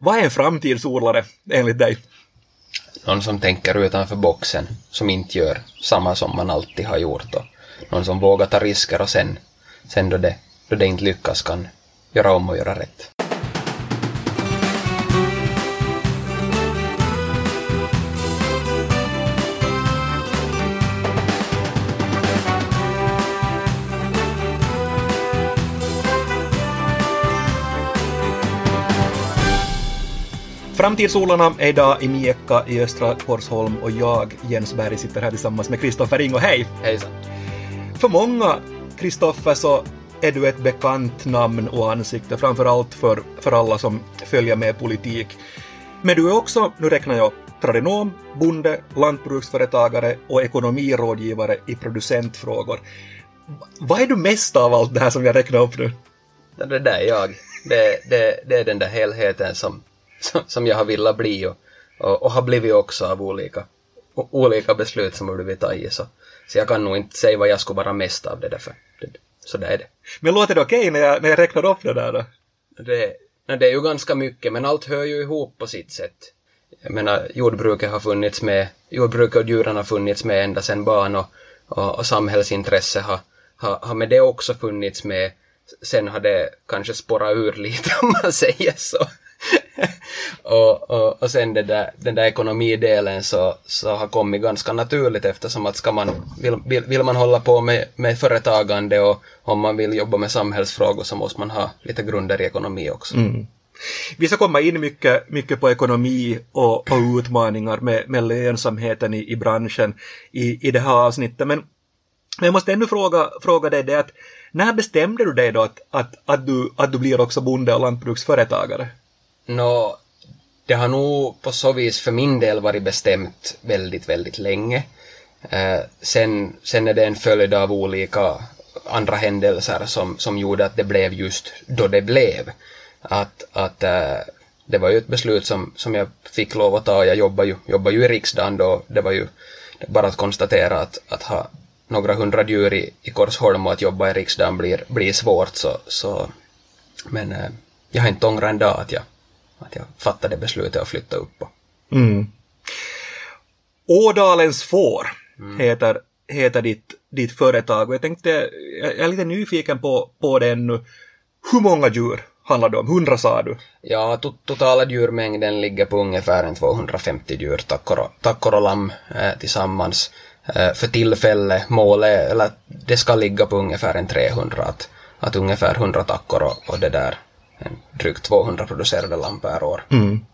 Vad är en framtidsodlare enligt dig? Någon som tänker utanför boxen, som inte gör samma som man alltid har gjort och någon som vågar ta risker och sen, sen då, det, då det inte lyckas kan göra om och göra rätt. Framtidsodlarna är idag i Miekka i östra Korsholm och jag, Jens Berg, sitter här tillsammans med Kristoffer Ingo. Hej! Hejsan! För många, Kristoffer, så är du ett bekant namn och ansikte, framförallt för, för alla som följer med politik. Men du är också, nu räknar jag, tradenom, bonde, lantbruksföretagare och ekonomirådgivare i producentfrågor. Vad är du mest av allt det här som jag räknar upp nu? Det där är jag. Det, det, det är den där helheten som, som, som jag har velat bli och, och, och har blivit också av olika, olika beslut som har blivit tagit. Så, så jag kan nog inte säga vad jag skulle vara mest av det därför. Det, så det är det. Men låter det okej när, jag, när jag räknar upp det där då? Det, nej, det är ju ganska mycket, men allt hör ju ihop på sitt sätt. Jag menar, jordbruket har funnits med, jordbruket och djuren har funnits med ända sedan barn och, och, och samhällsintresse har, har, har med det också funnits med. Sen har det kanske spårat ur lite om man säger så. och, och, och sen det där, den där ekonomidelen så, så har kommit ganska naturligt eftersom att ska man, vill, vill, vill man hålla på med, med företagande och om man vill jobba med samhällsfrågor så måste man ha lite grunder i ekonomi också. Mm. Vi ska komma in mycket, mycket på ekonomi och, och utmaningar med, med lönsamheten i, i branschen i, i det här avsnittet. Men, men jag måste ännu fråga, fråga dig det att när bestämde du dig då att, att, att, du, att du blir också bonde och lantbruksföretagare? Nå, det har nog på så vis för min del varit bestämt väldigt, väldigt länge. Eh, sen, sen är det en följd av olika andra händelser som, som gjorde att det blev just då det blev. Att, att eh, det var ju ett beslut som, som jag fick lov att ta. Jag jobbar ju, jobbar ju i riksdagen då. Det var ju bara att konstatera att, att ha några hundra djur i, i Korsholm och att jobba i riksdagen blir, blir svårt. Så, så, men eh, jag har inte ångrat en dag att jag, att jag fattade beslutet att flytta upp. Mm. Ådalens får heter, heter ditt, ditt företag och jag tänkte, jag är lite nyfiken på, på det ännu. Hur många djur handlar det om? Hundra sa du? Ja, to totala djurmängden ligger på ungefär en 250 djur, tackor och, tackor och lamm eh, tillsammans. Eh, för tillfället, målet, eller det ska ligga på ungefär en 300, att, att ungefär 100 tackor och, och det där, drygt 200 producerade lamm per år,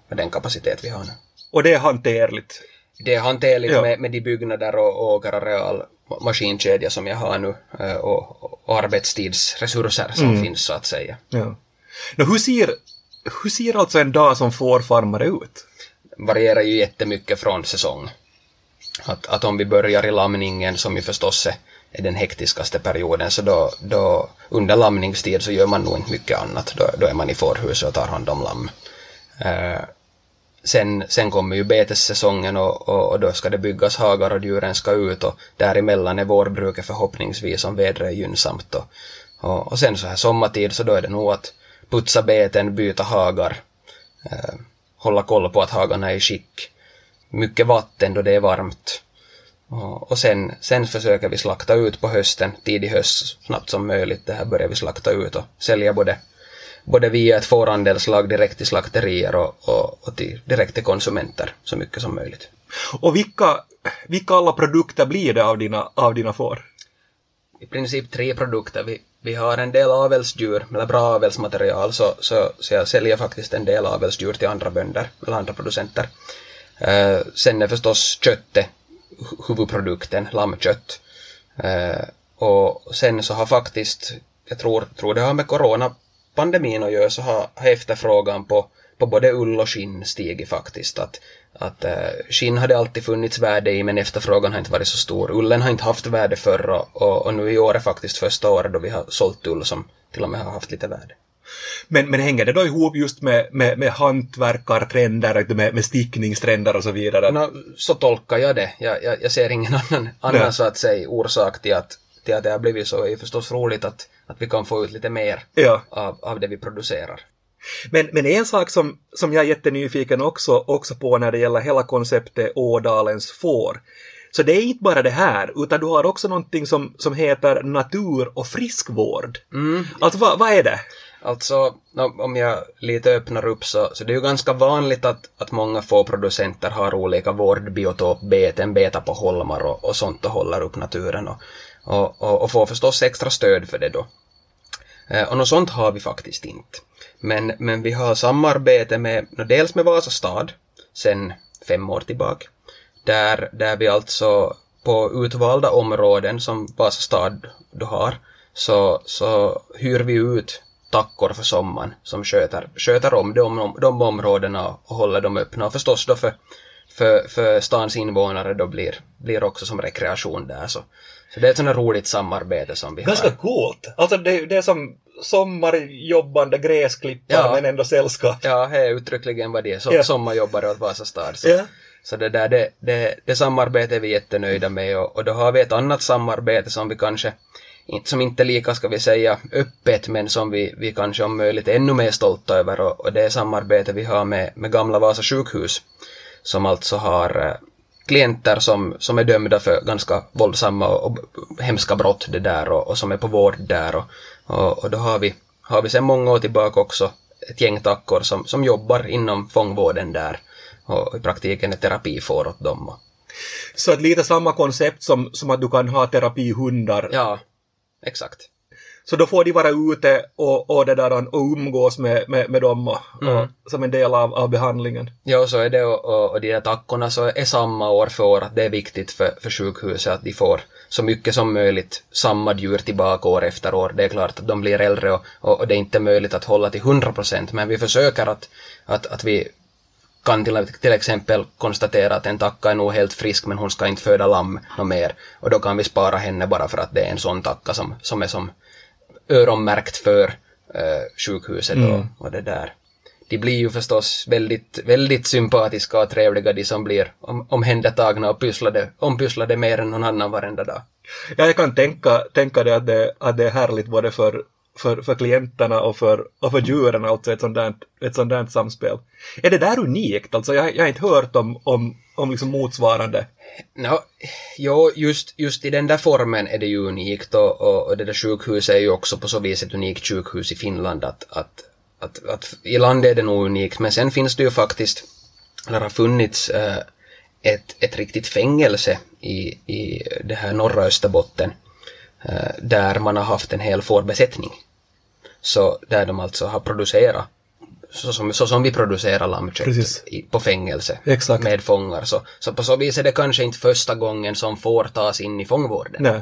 med den kapacitet vi har nu. Och det är hanterligt. Det är hanterligt Ja. med, med de byggnader och, och åkerareal, maskinkedja som jag har nu eh, och, och arbetstidsresurser som finns så att säga. Ja. Nå, hur, ser, hur ser alltså en dag som fårfarmare ut? varierar ju jättemycket från säsong. Att, att om vi börjar i lamningen som ju förstås är, är den hektiskaste perioden så då, då under lamningstid så gör man nog inte mycket annat. Då, då är man i fårhuset och tar hand om lamm. Eh, sen, sen kommer ju betessäsongen och, och, och då ska det byggas hagar och djuren ska ut och däremellan är vårbruket förhoppningsvis om vädret är gynnsamt. Och, och, och sen så här sommartid så då är det nog att putsa beten, byta hagar, eh, hålla koll på att hagarna är i skick. Mycket vatten då det är varmt. Och, sen, sen försöker vi slakta ut på hösten, tidig höst, snabbt som möjligt. Det här börjar vi slakta ut och sälja både, både via ett fårandelslag direkt till slakterier och, och, och till, direkt till konsumenter så mycket som möjligt. Och vilka, vilka alla produkter blir det av dina, av dina får? i princip tre produkter. Vi, vi har en del avelsdjur, eller bra avelsmaterial, så, så, så jag säljer faktiskt en del avelsdjur till andra bönder, eller andra producenter. Eh, sen är förstås köttet huvudprodukten, lammkött. Eh, och sen så har faktiskt, jag tror, tror det har med coronapandemin att göra, så har, har efterfrågan på, på både ull och skinn stigit faktiskt. Att, att eh, skinn hade alltid funnits värde i men efterfrågan har inte varit så stor. Ullen har inte haft värde förr och, och, och nu i år är faktiskt första året då vi har sålt ull som till och med har haft lite värde. Men, men hänger det då ihop just med, med, med hantverkartrender, med, med stickningstrender och så vidare? Nå, så tolkar jag det. Jag, jag, jag ser ingen annan, annan Nej. så att säga orsak till att, till att det har blivit så. Det är förstås roligt att, att vi kan få ut lite mer Ja. av, av det vi producerar. Men, men en sak som, som jag är jättenyfiken också, också på när det gäller hela konceptet Ådalens får, så det är inte bara det här, utan du har också någonting som, som heter natur och friskvård. Mm. Alltså vad, vad är det? Alltså, om jag lite öppnar upp så, så det är ju ganska vanligt att, att många fårproducenter har olika vårdbiotopbeten, betar på holmar och, och sånt och håller upp naturen och, och, och, och får förstås extra stöd för det då. Eh, och något sånt har vi faktiskt inte. Men, men vi har samarbete med, dels med Vasa stad, sen fem år tillbaka, där, där vi alltså på utvalda områden som Vasa stad då har, så, så hyr vi ut tackor för sommaren som sköter, sköter om de, de områdena och håller dem öppna och förstås då för, för, för stans invånare då blir, blir också som rekreation där så, så det är ett sånt roligt samarbete som vi Ganska har. coolt. Alltså det, det är som sommarjobbande gräsklippare Ja. men ändå sällskap. Ja, det är uttryckligen vad det är, så, Ja. sommarjobbare åt Vasa stad. Så, Ja. så det där, det, det, det samarbetet är vi jättenöjda med och, och då har vi ett annat samarbete som vi kanske som inte är lika, ska vi säga, öppet, men som vi, vi kanske om möjligt är ännu mer stolta över och, och det är samarbete vi har med, med Gamla Vasa sjukhus, som alltså har eh, klienter som, som är dömda för ganska våldsamma och, och hemska brott det där och, och som är på vård där och, och, och då har vi, har vi sedan många år tillbaka också ett gäng tackor som, som jobbar inom fångvården där och i praktiken är terapi får åt dem. Så att lite samma koncept som, som att du kan ha terapihundar. ja, exakt. Så då får de vara ute och, och, det där, och umgås med, med, med dem och, Mm. och, som en del av, av behandlingen. Ja, så är det och, och, de där tackorna så är samma år för år att det är viktigt för, för sjukhuset att de får så mycket som möjligt samma djur tillbaka år efter år. Det är klart att de blir äldre och, och, och det är inte möjligt att hålla till 100 procent men vi försöker att, att, att vi kan till, till exempel konstatera att en tacka är nog helt frisk men hon ska inte föda lamm något mer och då kan vi spara henne bara för att det är en sån tacka som, som är som öronmärkt för eh, sjukhuset Mm. och, och det där. De blir ju förstås väldigt, väldigt sympatiska och trevliga de som blir om, omhändertagna och pysslade, ompysslade mer än någon annan varenda dag. Ja, jag kan tänka, tänka det att, det att det är härligt både för, för, för klienterna och för, och för djuren, alltså ett sånt, där, ett sånt där samspel. Är det där unikt? Alltså jag, jag har inte hört om, om, om liksom motsvarande. No, jo, just, just i den där formen är det ju unikt och, och, och det där sjukhuset är ju också på så vis ett unikt sjukhus i Finland att, att, att, att i landet är det nog unikt men sen finns det ju faktiskt, eller har funnits äh, ett, ett riktigt fängelse i, i det här norra Österbotten där man har haft en hel fårbesättning. Så där de alltså har producerat så som, så som vi producerar lammkött Precis. på fängelse Exakt. med fångar. Så, så på så vis är det kanske inte första gången som får tas in i fångvården. Nej.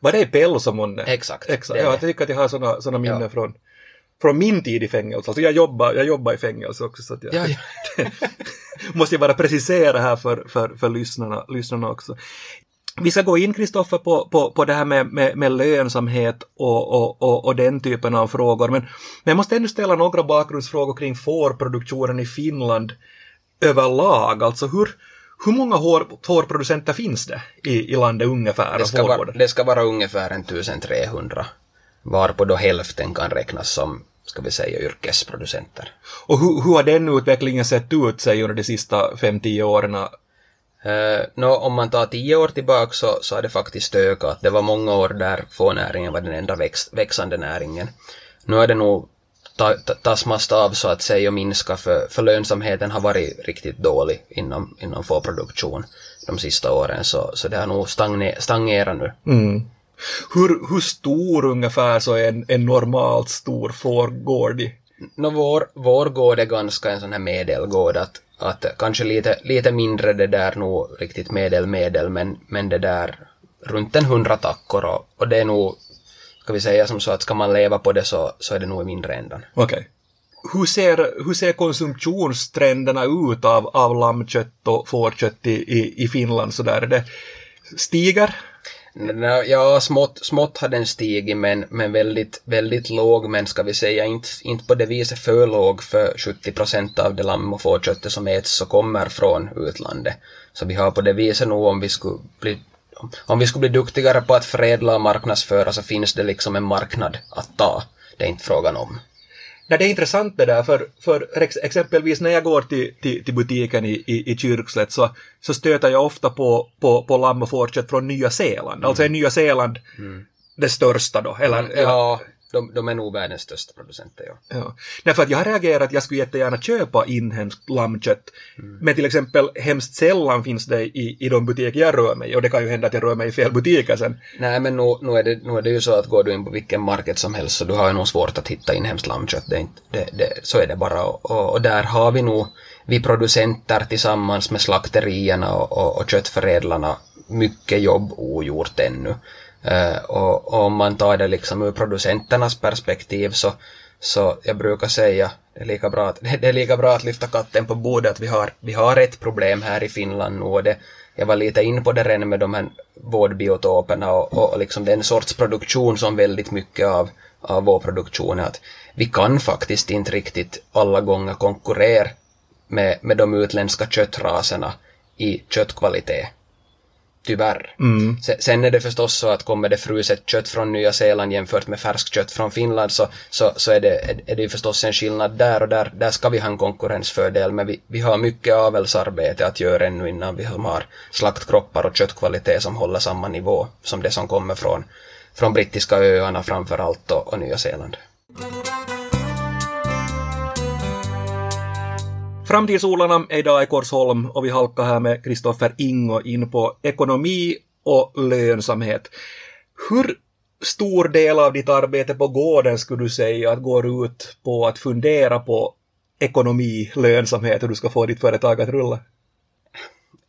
Var det i Pelso månne? Exakt, Exakt. Ja, jag tycker att jag har såna, såna minnen Ja. från, från min tid i fängelse. Alltså jag jobbar, jag jobbar i fängelse också så att jag Ja, ja. måste jag bara precisera här för, för, för lyssnarna, lyssnarna också. Vi ska gå in, Kristoffer, på, på, på det här med, med, med lönsamhet och, och, och, och den typen av frågor. Men, men jag måste ändå ställa några bakgrundsfrågor kring fårproduktionen i Finland överlag. Alltså hur, hur många hår, fårproducenter finns det i, i landet ungefär? Det, ska vara, det ska vara ungefär en 1300 varpå då hälften kan räknas som, ska vi säga, yrkesproducenter. Och hur, hur har den utvecklingen sett ut sig under de sista 5-10 åren? Uh, nå, om man tar tio år tillbaka så, så har det faktiskt ökat. Det var många år där fårnäringen var den enda växt, växande näringen. Nu är det nog ta, ta, tasmast av så att säga och minska för, för lönsamheten har varit riktigt dålig inom, inom fårproduktion de sista åren så, så det har nog stagne, stagnerat nu. Mm. Hur, hur stor ungefär så är en, en normalt stor fårgård i? Nå, vår, vår gård är ganska en sån här medelgård att, att kanske lite, lite mindre det där nog riktigt medel medel men, men det där runt en hundra tackor och, och det är nog ska vi säga som så att ska man leva på det så, så är det nog i mindre ändan. Okej. Hur ser, hur ser konsumtionstrenderna ut av, av lammkött och fårkött i, i, i Finland sådär? Är det stiger? Ja, smått, smått har den stigit men, men väldigt, väldigt låg men ska vi säga inte, inte på det viset för låg för 70 procent av det lamm och fårköttet som äts så kommer från utlandet. Så vi har på det viset nog om vi skulle bli om vi skulle bli duktigare på att förädla och marknadsföra så finns det liksom en marknad att ta. Det är inte frågan om. Nej, det är intressant det där, för, för ex, exempelvis när jag går till, till, till butiken i, i, i Kyrkslätt så, så stöter jag ofta på, på, på lamm och från Nya Zeeland. Mm. Alltså är Nya Zeeland mm. det största då? Eller, mm, ja, de, de är nog världens största producenter, ja. ja. För att jag har reagerat att jag skulle jättegärna köpa inhemskt lammkött. Mm. Men till exempel hemskt sällan finns det i, i de butiker jag rör mig och det kan ju hända att jag rör mig i fel butiker sen. Nej, men nu, nu, är det, nu är det ju så att går du in på vilken market som helst så du har ju nog svårt att hitta inhemskt lammkött. Det är inte, det, det, så är det bara. Och, och, och, där har vi nog, vi producenter tillsammans med slakterierna och, och, och köttförädlarna mycket jobb ogjort ännu. Eh, och, och, om man tar det liksom ur producenternas perspektiv så, så jag brukar säga det är lika bra att, det är lika bra att lyfta katten på bordet. Att vi har, vi har ett problem här i Finland nu och det, jag var lite in på det redan med de här vårdbiotoperna och, och, och liksom den sorts produktion som väldigt mycket av, av vår produktion är att vi kan faktiskt inte riktigt alla gånger konkurrera med, med de utländska köttraserna i köttkvalitet. Tyvärr. Mm. Sen är det förstås så att kommer det fruset kött från Nya Zeeland jämfört med färskt kött från Finland så, så, så är, det, är det förstås en skillnad där och där, där ska vi ha en konkurrensfördel men vi, vi har mycket avelsarbete att göra ännu innan vi har slaktkroppar och köttkvalitet som håller samma nivå som det som kommer från, från brittiska öarna framför allt och, och Nya Zeeland. Framtidsodlarna är idag i Korsholm och vi halkar här med Kristoffer Ingo in på ekonomi och lönsamhet. Hur stor del av ditt arbete på gården skulle du säga att går ut på att fundera på ekonomi, lönsamhet, hur du ska få ditt företag att rulla?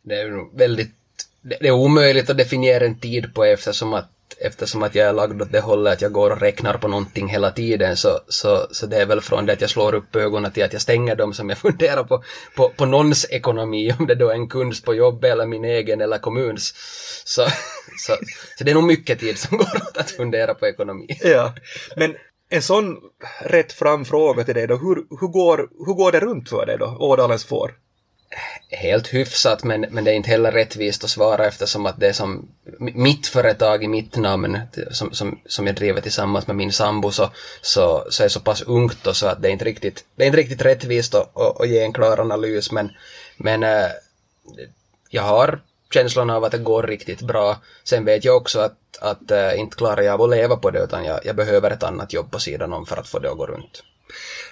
Det är väldigt det är omöjligt att definiera en tid på eftersom att eftersom att jag är lagd åt det hållet att jag går och räknar på någonting hela tiden så, så, så det är väl från det att jag slår upp ögonen till att jag stänger dem som jag funderar på, på, på någons ekonomi, om det då är en kunds på jobbet eller min egen eller kommuns. Så, så, så det är nog mycket tid som går åt att fundera på ekonomi. Ja, men en sån rätt fram fråga till dig då, hur, hur, går, hur går det runt för dig då, Ådalens får? Helt hyfsat men, men det är inte heller rättvist att svara eftersom att det är som mitt företag i mitt namn som, som, som jag driver tillsammans med min sambo så, så, så är så pass ungt och så att det är inte riktigt, det är inte riktigt rättvist att, att, att ge en klar analys men, men äh, jag har känslan av att det går riktigt bra. Sen vet jag också att, att äh, inte klarar jag av att leva på det utan jag, jag behöver ett annat jobb på sidan om för att få det att gå runt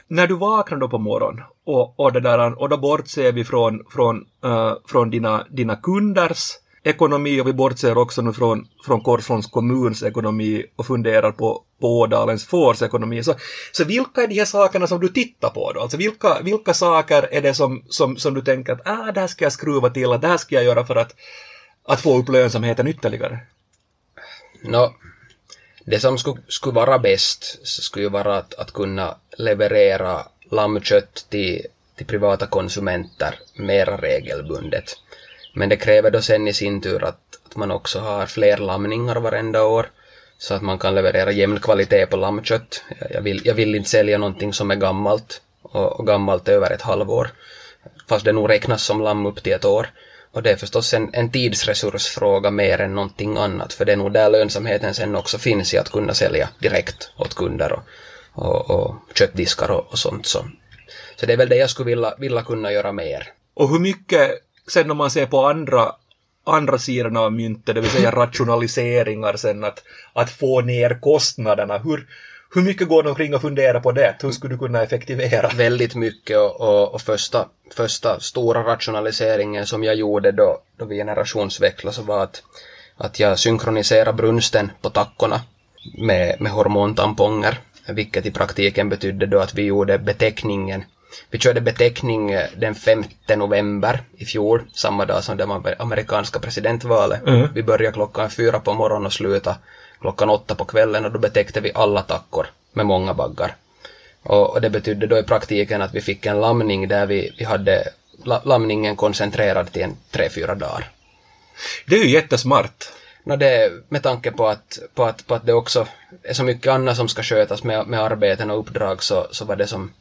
när du vaknar då på morgonen och, och, det där, och då bortser vi från, från, uh, från dina, dina kunders ekonomi och vi bortser också nu från, från Korsholms kommuns ekonomi och funderar på, på Ådalens fårs ekonomi. Så, så vilka är de här sakerna som du tittar på då? Alltså vilka, vilka saker är det som, som, som du tänker att ah, det här ska jag skruva till, att det här ska jag göra för att, att få upp lönsamheten ytterligare? No, det som skulle, skulle vara bäst skulle ju vara att, att kunna leverera lammkött till, till privata konsumenter mera regelbundet. Men det kräver då sen i sin tur att, att man också har fler lamningar varenda år så att man kan leverera jämn kvalitet på lammkött. Jag vill, jag vill inte sälja någonting som är gammalt och, och gammalt över ett halvår fast det nog räknas som lamm upp till ett år. Och det är förstås en, en tidsresursfråga mer än någonting annat, för det är nog där lönsamheten sen också finns i att kunna sälja direkt åt kunder och, och, och köttdiskar och, och sånt. Så. så det är väl det jag skulle vilja, vilja kunna göra mer. Och hur mycket, sen om man ser på andra andra sidan av myntet, det vill säga rationaliseringar sen, att, att få ner kostnaderna. Hur, hur mycket går du omkring och funderar på det? Hur skulle du kunna effektivera? Väldigt mycket och, och, och första, första stora rationaliseringen som jag gjorde då, då vi generationsväxlade så var att, att jag synkroniserade brunsten på tackorna med, med hormontamponger, vilket i praktiken betydde då att vi gjorde beteckningen vi körde beteckning den 5 november i fjol, samma dag som det amerikanska presidentvalet. Mm. Vi började klockan fyra på morgonen och slutade klockan åtta på kvällen och då betäckte vi alla tackor med många baggar. Och, det betydde då i praktiken att vi fick en lamning där vi, vi hade la, lamningen koncentrerad till en tre, fyra dagar. Det är ju jättesmart. No det, med tanke på att, på, att, på att det också är så mycket annat som ska skötas med, med arbeten och uppdrag så, så var det som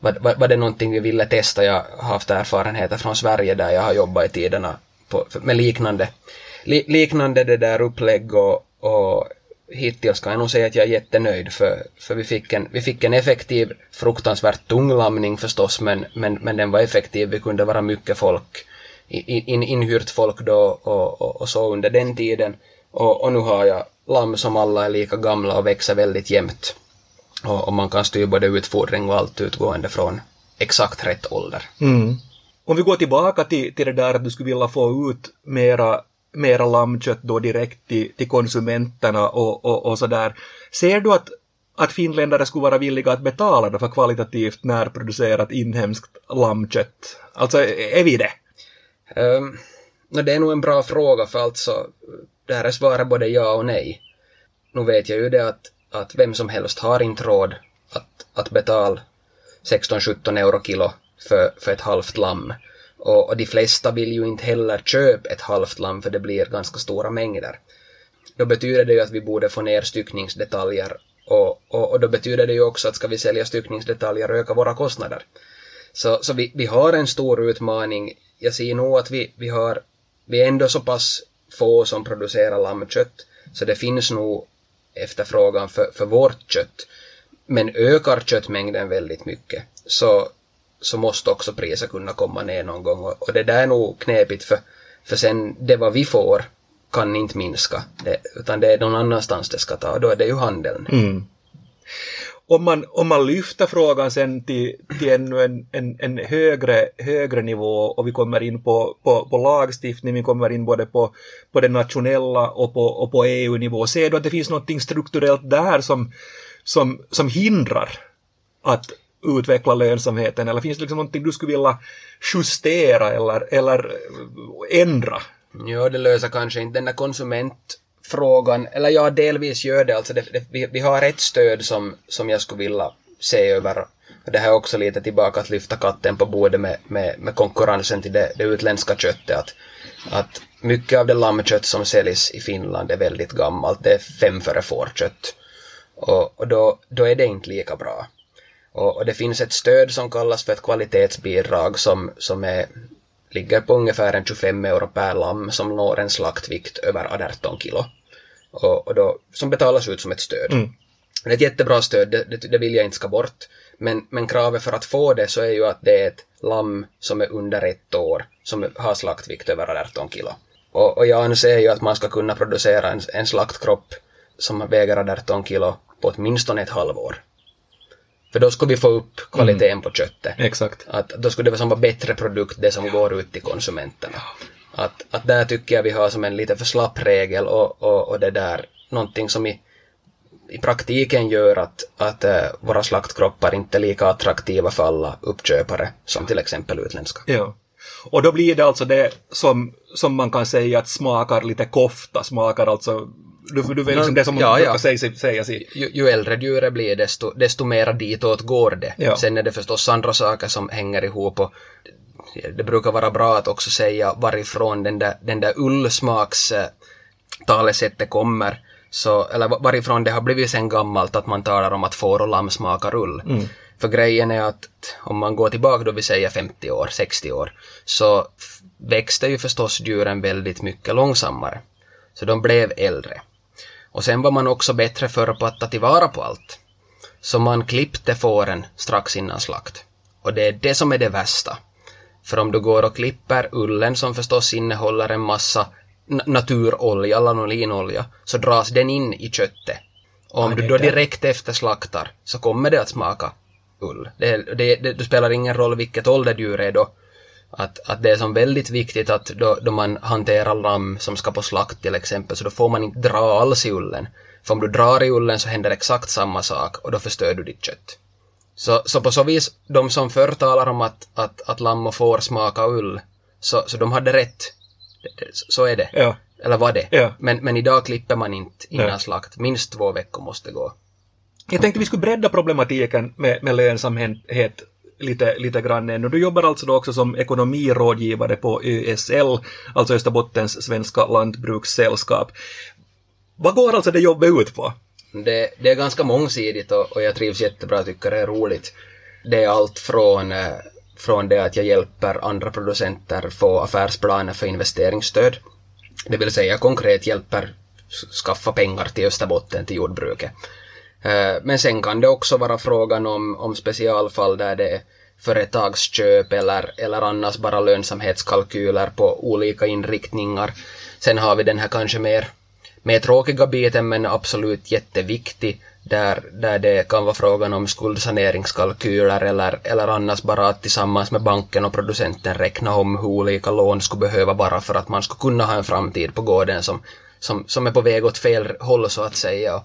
var, var, var det någonting vi ville testa. Jag har haft erfarenheter från Sverige där jag har jobbat i tiderna på, med liknande, li, liknande det där upplägg och, och hittills kan jag nog säga att jag är jättenöjd för, för vi, fick en, vi fick en effektiv, fruktansvärt tung lamning förstås men, men, men den var effektiv, vi kunde vara mycket folk, in, inhyrt folk då och, och, och så under den tiden och, och nu har jag lamm som alla är lika gamla och växer väldigt jämnt och, och man kan styra både utfodring och allt utgående från exakt rätt ålder. Mm. Om vi går tillbaka till, till det där att du skulle vilja få ut mera mera lammkött då direkt till, till konsumenterna och, och, och sådär. Ser du att, att finländare skulle vara villiga att betala för kvalitativt närproducerat inhemskt lammkött? Alltså, är vi det? Um, no, det är nog en bra fråga för alltså, det här är svaret både ja och nej. Nu vet jag ju det att, att vem som helst har inte råd att, att betala 16-17 euro kilo för, för ett halvt lamm. Och, och de flesta vill ju inte heller köpa ett halvt lamm för det blir ganska stora mängder. Då betyder det ju att vi borde få ner styckningsdetaljer och, och, och då betyder det ju också att ska vi sälja styckningsdetaljer öka våra kostnader. Så, så vi, vi har en stor utmaning. Jag ser nog att vi, vi har, vi är ändå så pass få som producerar lammkött så det finns nog efterfrågan för, för vårt kött. Men ökar köttmängden väldigt mycket så, så måste också priset kunna komma ner någon gång och, och det där är nog knepigt för, för sen det vad vi får kan inte minska det, utan det är någon annanstans det ska ta och då är det ju handeln. Mm. Om man, om man lyfter frågan sen till, till ännu en, en, en högre, högre nivå och vi kommer in på, på, på lagstiftning, vi kommer in både på, på det nationella och på, och på EU-nivå, ser du att det finns något strukturellt där som, som, som hindrar att utveckla lönsamheten eller finns det liksom någonting du skulle vilja justera eller, eller eh, ändra? Ja, det löser kanske inte den där konsumentfrågan, eller ja, delvis gör det. Alltså det, det, vi, vi har ett stöd som, som jag skulle vilja se över. Det här är också lite tillbaka att lyfta katten på bordet med, med, med konkurrensen till det, det utländska köttet. Att, att mycket av det lammkött som säljs i Finland är väldigt gammalt. Det är fem före fårkött. Och, och då, då är det inte lika bra. Och, och, det finns ett stöd som kallas för ett kvalitetsbidrag som, som är, ligger på ungefär en 25 euro per lamm som når en slaktvikt över 18 kilo. Och, och då, som betalas ut som ett stöd. Mm. Det är ett jättebra stöd, det, det, det, vill jag inte ska bort. Men, men kravet för att få det så är ju att det är ett lamm som är under ett år, som har slaktvikt över 18 kilo. Och, och jag anser ju att man ska kunna producera en, en slaktkropp som väger 18 kilo på åtminstone ett halvår. För då skulle vi få upp kvaliteten mm. på köttet. Exakt. Att då skulle det vara som en bättre produkt, det som går ut till konsumenterna. Att, att där tycker jag vi har som en lite för slapp regel och, och, och det där, någonting som i, i praktiken gör att, att äh, våra slaktkroppar inte är lika attraktiva för alla uppköpare som till exempel utländska. Ja. Och då blir det alltså det som, som man kan säga att smakar lite kofta, smakar alltså du, du vet liksom det som ja, ja. Säga, säga sig. Ju, ju äldre djuret blir desto, desto mera ditåt går det. Ja. Sen är det förstås andra saker som hänger ihop och det brukar vara bra att också säga varifrån den där, den där ullsmaks talesättet kommer. Så, eller varifrån det har blivit sen gammalt att man talar om att får och lamm smakar ull. Mm. För grejen är att om man går tillbaka då vi säger 50 år, 60 år, så växte ju förstås djuren väldigt mycket långsammare. Så de blev äldre. Och sen var man också bättre för på att ta tillvara på allt. Så man klippte fåren strax innan slakt. Och det är det som är det värsta. För om du går och klipper ullen som förstås innehåller en massa naturolja, lanolinolja, så dras den in i köttet. Och om ja, du då direkt efter slaktar så kommer det att smaka ull. Det, det, det, det spelar ingen roll vilket ålderdjur är då, att, att det är som väldigt viktigt att då, då man hanterar lamm som ska på slakt till exempel, så då får man inte dra alls i ullen. För om du drar i ullen så händer exakt samma sak och då förstör du ditt kött. Så, så på så vis, de som förr talar om att, att, att lamm och får smaka ull, så, så de hade rätt. Så är det. Ja. Eller var det. Ja. Men, men idag klipper man inte innan ja. slakt. Minst två veckor måste gå. Jag tänkte vi skulle bredda problematiken med, med lönsamhet lite, lite grann ännu. Du jobbar alltså då också som ekonomirådgivare på ÖSL, alltså Österbottens svenska lantbrukssällskap. Vad går alltså det jobbet ut på? Det, det är ganska mångsidigt och, och jag trivs jättebra, tycker det är roligt. Det är allt från, eh, från det att jag hjälper andra producenter få affärsplaner för investeringsstöd. Det vill säga konkret hjälper skaffa pengar till Österbotten, till jordbruket. Eh, men sen kan det också vara frågan om, om specialfall där det är företagsköp eller, eller annars bara lönsamhetskalkyler på olika inriktningar. Sen har vi den här kanske mer, mer tråkiga biten men absolut jätteviktig där, där det kan vara frågan om skuldsaneringskalkyler eller, eller annars bara att tillsammans med banken och producenten räkna om hur olika lån skulle behöva vara för att man skulle kunna ha en framtid på gården som, som, som är på väg åt fel håll så att säga. Och,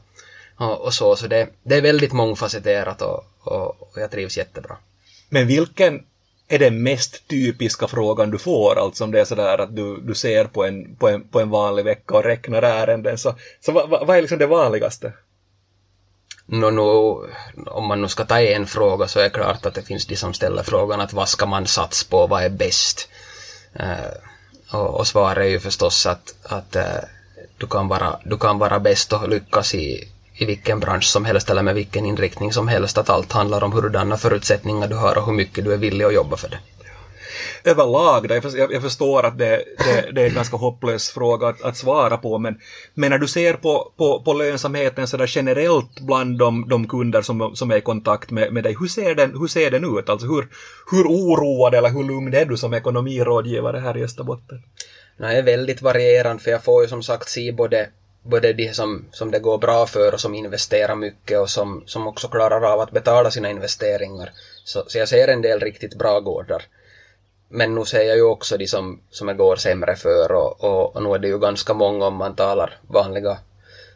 och så, så det, det är väldigt mångfacetterat och, och, och jag trivs jättebra. Men vilken är den mest typiska frågan du får, alltså om det är sådär att du, du ser på en, på, en, på en vanlig vecka och räknar ärenden, så, så vad, vad är liksom det vanligaste? No, no, om man nu ska ta en fråga så är det klart att det finns de som ställer frågan att vad ska man satsa på, vad är bäst? Uh, och, och svaret är ju förstås att, att uh, du, kan vara, du kan vara bäst och lyckas i, i vilken bransch som helst eller med vilken inriktning som helst, att allt handlar om hurdana förutsättningar du har och hur mycket du är villig att jobba för det. Överlag, då, jag, förstår att det, det, det, är en ganska hopplös fråga att, att svara på, men, men när du ser på, på, på lönsamheten så generellt bland de, de kunder som, som är i kontakt med, med dig, hur ser, den, hur ser den ut? Alltså hur, hur oroad eller hur lugn är du som ekonomirådgivare här i Österbotten? Nej, är väldigt varierande för jag får ju som sagt se både både de som, som det går bra för och som investerar mycket och som, som också klarar av att betala sina investeringar. Så, så jag ser en del riktigt bra gårdar. Men nu ser jag ju också de som, som det går sämre för och, och, och nu är det ju ganska många om man talar vanliga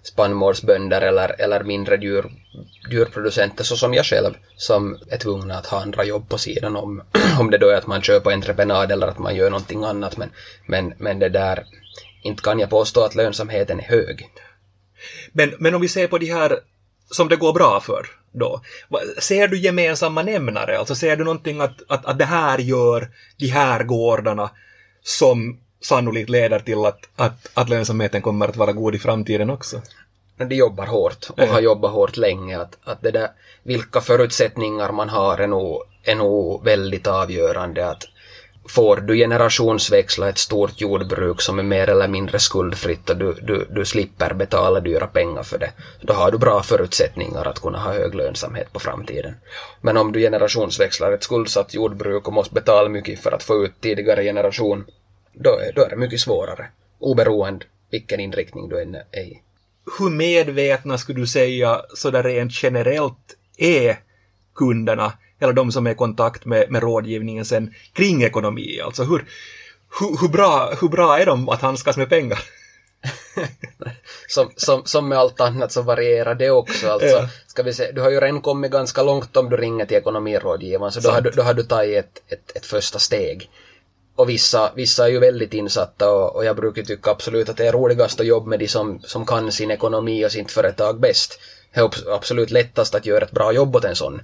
spannmålsbönder eller, eller mindre djur, djurproducenter så som jag själv som är tvungna att ha andra jobb på sidan om, om det då är att man kör på entreprenad eller att man gör någonting annat men, men, men det där inte kan jag påstå att lönsamheten är hög. Men, men om vi ser på de här som det går bra för då, ser du gemensamma nämnare? Alltså ser du någonting att, att, att det här gör de här gårdarna som sannolikt leder till att, att, att lönsamheten kommer att vara god i framtiden också? de jobbar hårt och har jobbat hårt länge. Att, att det där, vilka förutsättningar man har är nog, är nog väldigt avgörande. Att, får du generationsväxla ett stort jordbruk som är mer eller mindre skuldfritt och du, du, du slipper betala dyra pengar för det, då har du bra förutsättningar att kunna ha hög lönsamhet på framtiden. Men om du generationsväxlar ett skuldsatt jordbruk och måste betala mycket för att få ut tidigare generation, då är, då är det mycket svårare, oberoende vilken inriktning du än är i. Hur medvetna skulle du säga sådär rent generellt är kunderna eller de som är i kontakt med, med rådgivningen sen kring ekonomi. Alltså hur, hur, hur, bra, hur bra är de att handskas med pengar? som, som, som med allt annat så varierar det också. Alltså, ja. ska vi se, du har ju redan kommit ganska långt om du ringer till ekonomirådgivaren så då har, du, då har du tagit ett, ett, ett första steg. Och vissa, vissa är ju väldigt insatta och, och jag brukar tycka absolut att det är roligast att jobba med de som, som kan sin ekonomi och sitt företag bäst. Det är absolut lättast att göra ett bra jobb åt en sån.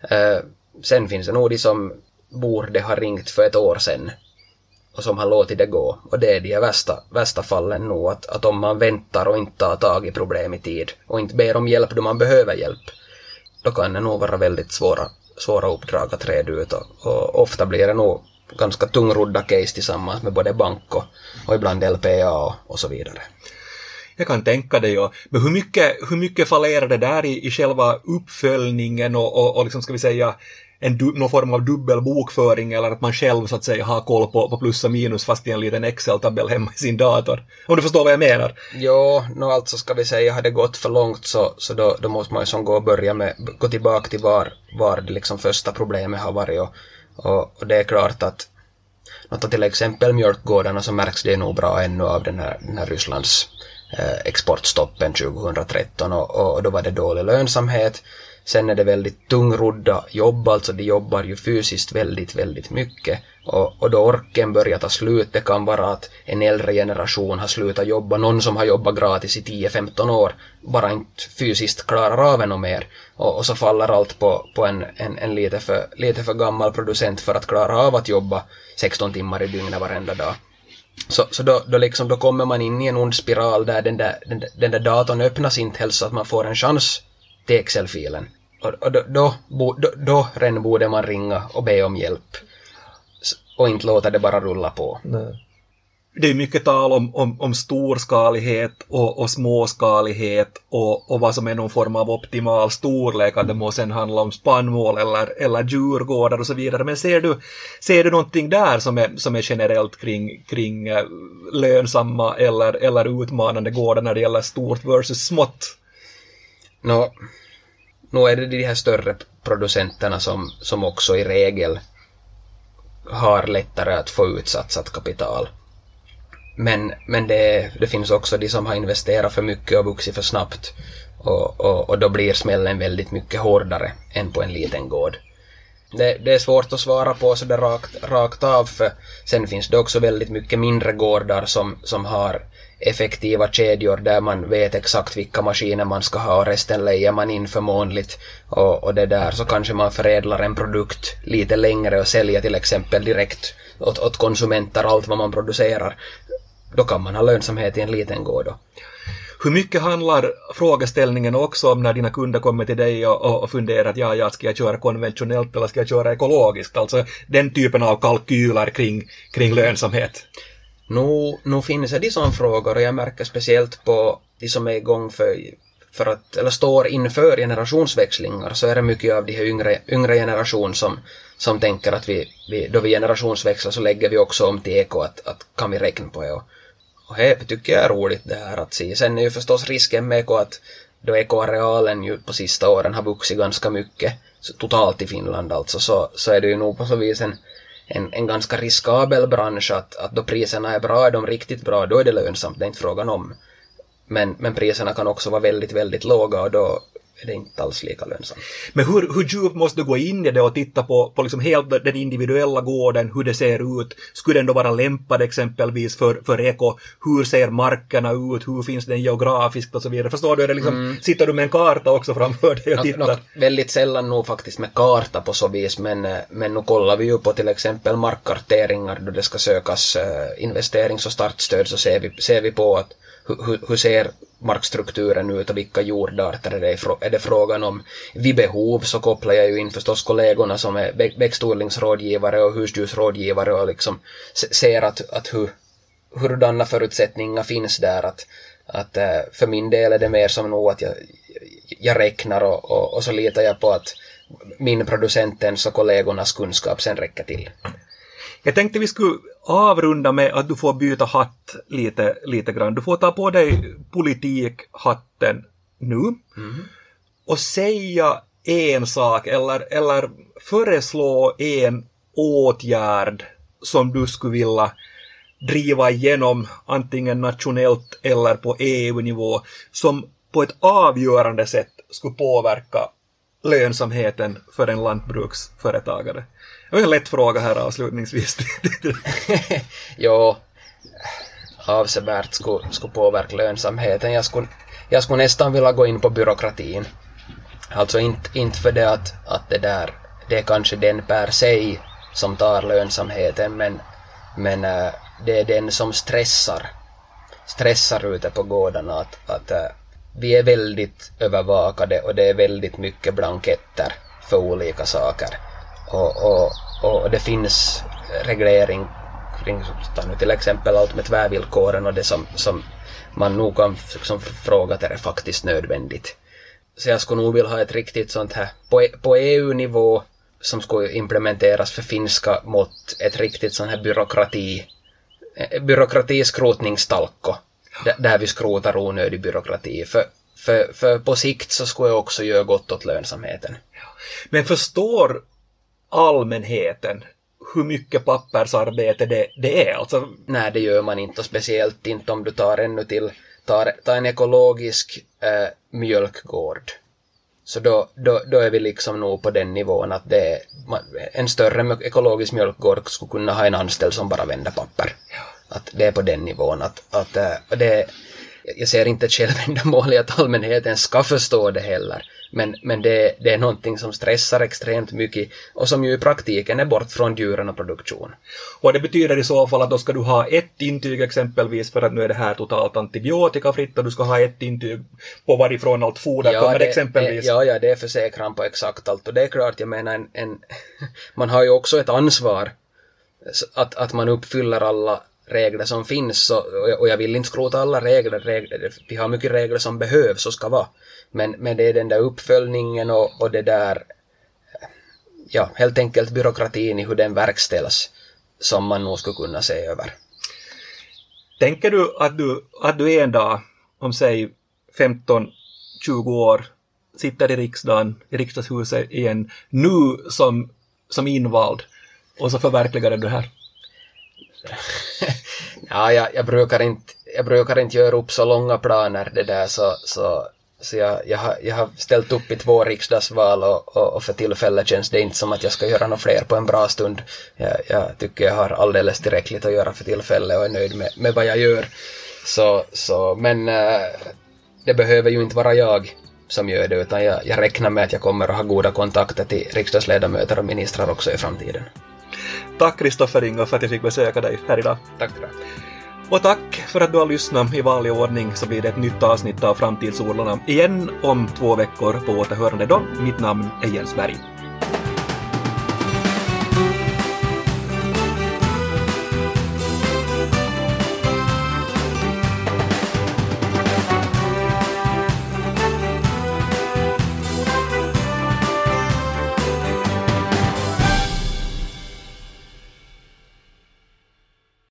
Eh, sen finns det nog de som borde ha ringt för ett år sedan och som har låtit det gå. Och det är de värsta, värsta fallen nog att, att om man väntar och inte tar tag i problem i tid och inte ber om hjälp då man behöver hjälp, då kan det nog vara väldigt svåra, svåra uppdrag att reda ut och, och ofta blir det nog ganska tungrodda case tillsammans med både bank och, och ibland LPA och, och så vidare. Jag kan tänka det ja. Men hur mycket, hur mycket fallerar det där i, i själva uppföljningen och, och, och liksom ska vi säga en du, någon form av dubbel bokföring eller att man själv så att säga har koll på, på plus och minus fast i en liten Excel-tabell hemma i sin dator. Om du förstår vad jag menar? Jo, no, alltså ska vi säga har det gått för långt så, så då, då måste man ju som gå och börja med, gå tillbaka till var, var det liksom första problemet har varit och, och, och det är klart att att till exempel mjölkgårdarna så märks det nog bra ännu av den här, den här Rysslands Eh, exportstoppen 2013 och, och då var det dålig lönsamhet. Sen är det väldigt tungrodda jobb, alltså de jobbar ju fysiskt väldigt, väldigt mycket. Och, och då orken börjar ta slut, det kan vara att en äldre generation har slutat jobba, någon som har jobbat gratis i 10-15 år, bara inte fysiskt klarar av ännu mer. Och, och så faller allt på, på en, en, en lite, för, lite för gammal producent för att klara av att jobba 16 timmar i dygnet varenda dag. Så, så då, då, liksom, då kommer man in i en ond spiral där den där, den, den där datorn öppnas inte helst så att man får en chans till Excel-filen. Och, och då, då, då, då redan borde man ringa och be om hjälp. Och inte låta det bara rulla på. Nej det är mycket tal om, om, om storskalighet och, och småskalighet och, och vad som är någon form av optimal storlek, att det må sen handla om spannmål eller, eller djurgårdar och så vidare. Men ser du, ser du någonting där som är, som är generellt kring, kring eh, lönsamma eller, eller utmanande gårdar när det gäller stort versus smått? Nå, nu är det de här större producenterna som, som också i regel har lättare att få ut satsat kapital. Men, men det, det finns också de som har investerat för mycket och vuxit för snabbt och, och, och då blir smällen väldigt mycket hårdare än på en liten gård. Det, det, är svårt att svara på sådär rakt, rakt av för sen finns det också väldigt mycket mindre gårdar som, som har effektiva kedjor där man vet exakt vilka maskiner man ska ha och resten lejer man in förmånligt och, och det där så kanske man förädlar en produkt lite längre och säljer till exempel direkt åt, åt konsumenter allt vad man producerar. Då kan man ha lönsamhet i en liten gård då. Hur mycket handlar frågeställningen också om när dina kunder kommer till dig och, och funderar att ja, ja, ska jag köra konventionellt eller ska jag köra ekologiskt? Alltså den typen av kalkyler kring, kring lönsamhet. Nu, nu finns det sådana frågor och jag märker speciellt på de som är igång för, för att, eller står inför generationsväxlingar så är det mycket av de här yngre, yngre generation som, som tänker att vi, vi, då vi generationsväxlar så lägger vi också om till eko att, att kan vi räkna på det och, och det tycker jag är roligt det här att se. Sen är ju förstås risken med eko att då ekoarealen ju på sista åren har vuxit ganska mycket totalt i Finland alltså så, så är det ju nog på så vis en en, en ganska riskabel bransch att, att då priserna är bra, är de riktigt bra, då är det lönsamt, det är inte frågan om. Men, men priserna kan också vara väldigt, väldigt låga och då är det inte alls lika lönsamt. Men hur, hur djupt måste du gå in i det och titta på, på liksom helt den individuella gården, hur det ser ut? Skulle den då vara lämpad exempelvis för, för eko? Hur ser markerna ut? Hur finns den geografiskt och så vidare? Förstår du? Är det liksom, mm. Sitter du med en karta också framför dig och tittar? Nå, nå, väldigt sällan nog faktiskt med karta på så vis, men, eh, men nu kollar vi ju på till exempel markkarteringar då det ska sökas uh, investerings och startstöd så ser vi, ser vi på att hur, hur ser markstrukturen ut och vilka jordarter är det, är det frågan om. Vid behov så kopplar jag ju in förstås kollegorna som är växtodlingsrådgivare och husdjursrådgivare och liksom ser att, att hur, hurdana förutsättningar finns där. Att, att eh, för min del är det mer som nog att jag, jag räknar och, och, och så litar jag på att min producentens och kollegornas kunskap sen räcker till. Jag tänkte vi skulle avrunda med att du får byta hatt lite, lite grann. Du får ta på dig politikhatten nu mm. och säga en sak eller, eller föreslå en åtgärd som du skulle vilja driva igenom antingen nationellt eller på EU-nivå som på ett avgörande sätt skulle påverka lönsamheten för en lantbruksföretagare. Det var en lätt fråga här avslutningsvis. jo, avsevärt skulle, skulle påverka lönsamheten. Jag skulle, jag skulle nästan vilja gå in på byråkratin. Alltså inte, inte för det att, att det där, det är kanske den per se som tar lönsamheten, men, men äh, det är den som stressar, stressar ute på gårdarna att, att äh, vi är väldigt övervakade och det är väldigt mycket blanketter för olika saker. Och, och, och det finns reglering kring nu till exempel allt med tvärvillkoren och det som, som man nog kan liksom fråga är det faktiskt nödvändigt. Så jag skulle nog vilja ha ett riktigt sånt här, på, e, på EU-nivå som skulle implementeras för finska mått, ett riktigt sånt här byråkrati, eh, byråkratiskrotningstalko, där vi skrotar onödig byråkrati. För, för, för på sikt så skulle jag också göra gott åt lönsamheten. Men förstår allmänheten hur mycket pappersarbete det, det är. Alltså... Nej, det gör man inte, och speciellt inte om du tar ännu till, tar, tar en ekologisk äh, mjölkgård. Så då, då, då är vi liksom nog på den nivån att det är, en större ekologisk mjölkgård skulle kunna ha en anställd som bara vänder papper. Att det är på den nivån att, att äh, det, jag ser inte ett självändamål i att allmänheten ska förstå det heller. Men, men det, det är någonting som stressar extremt mycket och som ju i praktiken är bort från djuren och produktion. Och det betyder i så fall att då ska du ha ett intyg exempelvis för att nu är det här totalt antibiotikafritt och du ska ha ett intyg på varifrån allt foder ja, kommer det, exempelvis. Det, ja, ja, det är försäkran på exakt allt och det är klart, jag menar en, en man har ju också ett ansvar att, att man uppfyller alla regler som finns och, och jag vill inte skrota alla regler, regler, vi har mycket regler som behövs och ska vara. Men, men det är den där uppföljningen och, och det där, ja, helt enkelt byråkratin i hur den verkställs som man nog skulle kunna se över. Tänker du att du, att du en dag, om säg 15-20 år, sitter i riksdagen, i riksdagshuset igen, nu som, som invald, och så förverkligar du det här? ja, jag, jag, brukar inte, jag brukar inte göra upp så långa planer det där så, så, så jag, jag, har, jag har ställt upp i två riksdagsval och, och, och för tillfället känns det inte som att jag ska göra något fler på en bra stund. Jag, jag tycker jag har alldeles tillräckligt att göra för tillfället och är nöjd med, med vad jag gör. Så, så, men äh, det behöver ju inte vara jag som gör det utan jag, jag räknar med att jag kommer att ha goda kontakter till riksdagsledamöter och ministrar också i framtiden. Tack Kristoffer Ingo för att jag fick besöka dig här idag. Tack för det. Och tack för att du har lyssnat. I vanlig ordning så blir det ett nytt avsnitt av Framtidsorlarna igen om två veckor på återhörande då. Mitt namn är Jens Berg.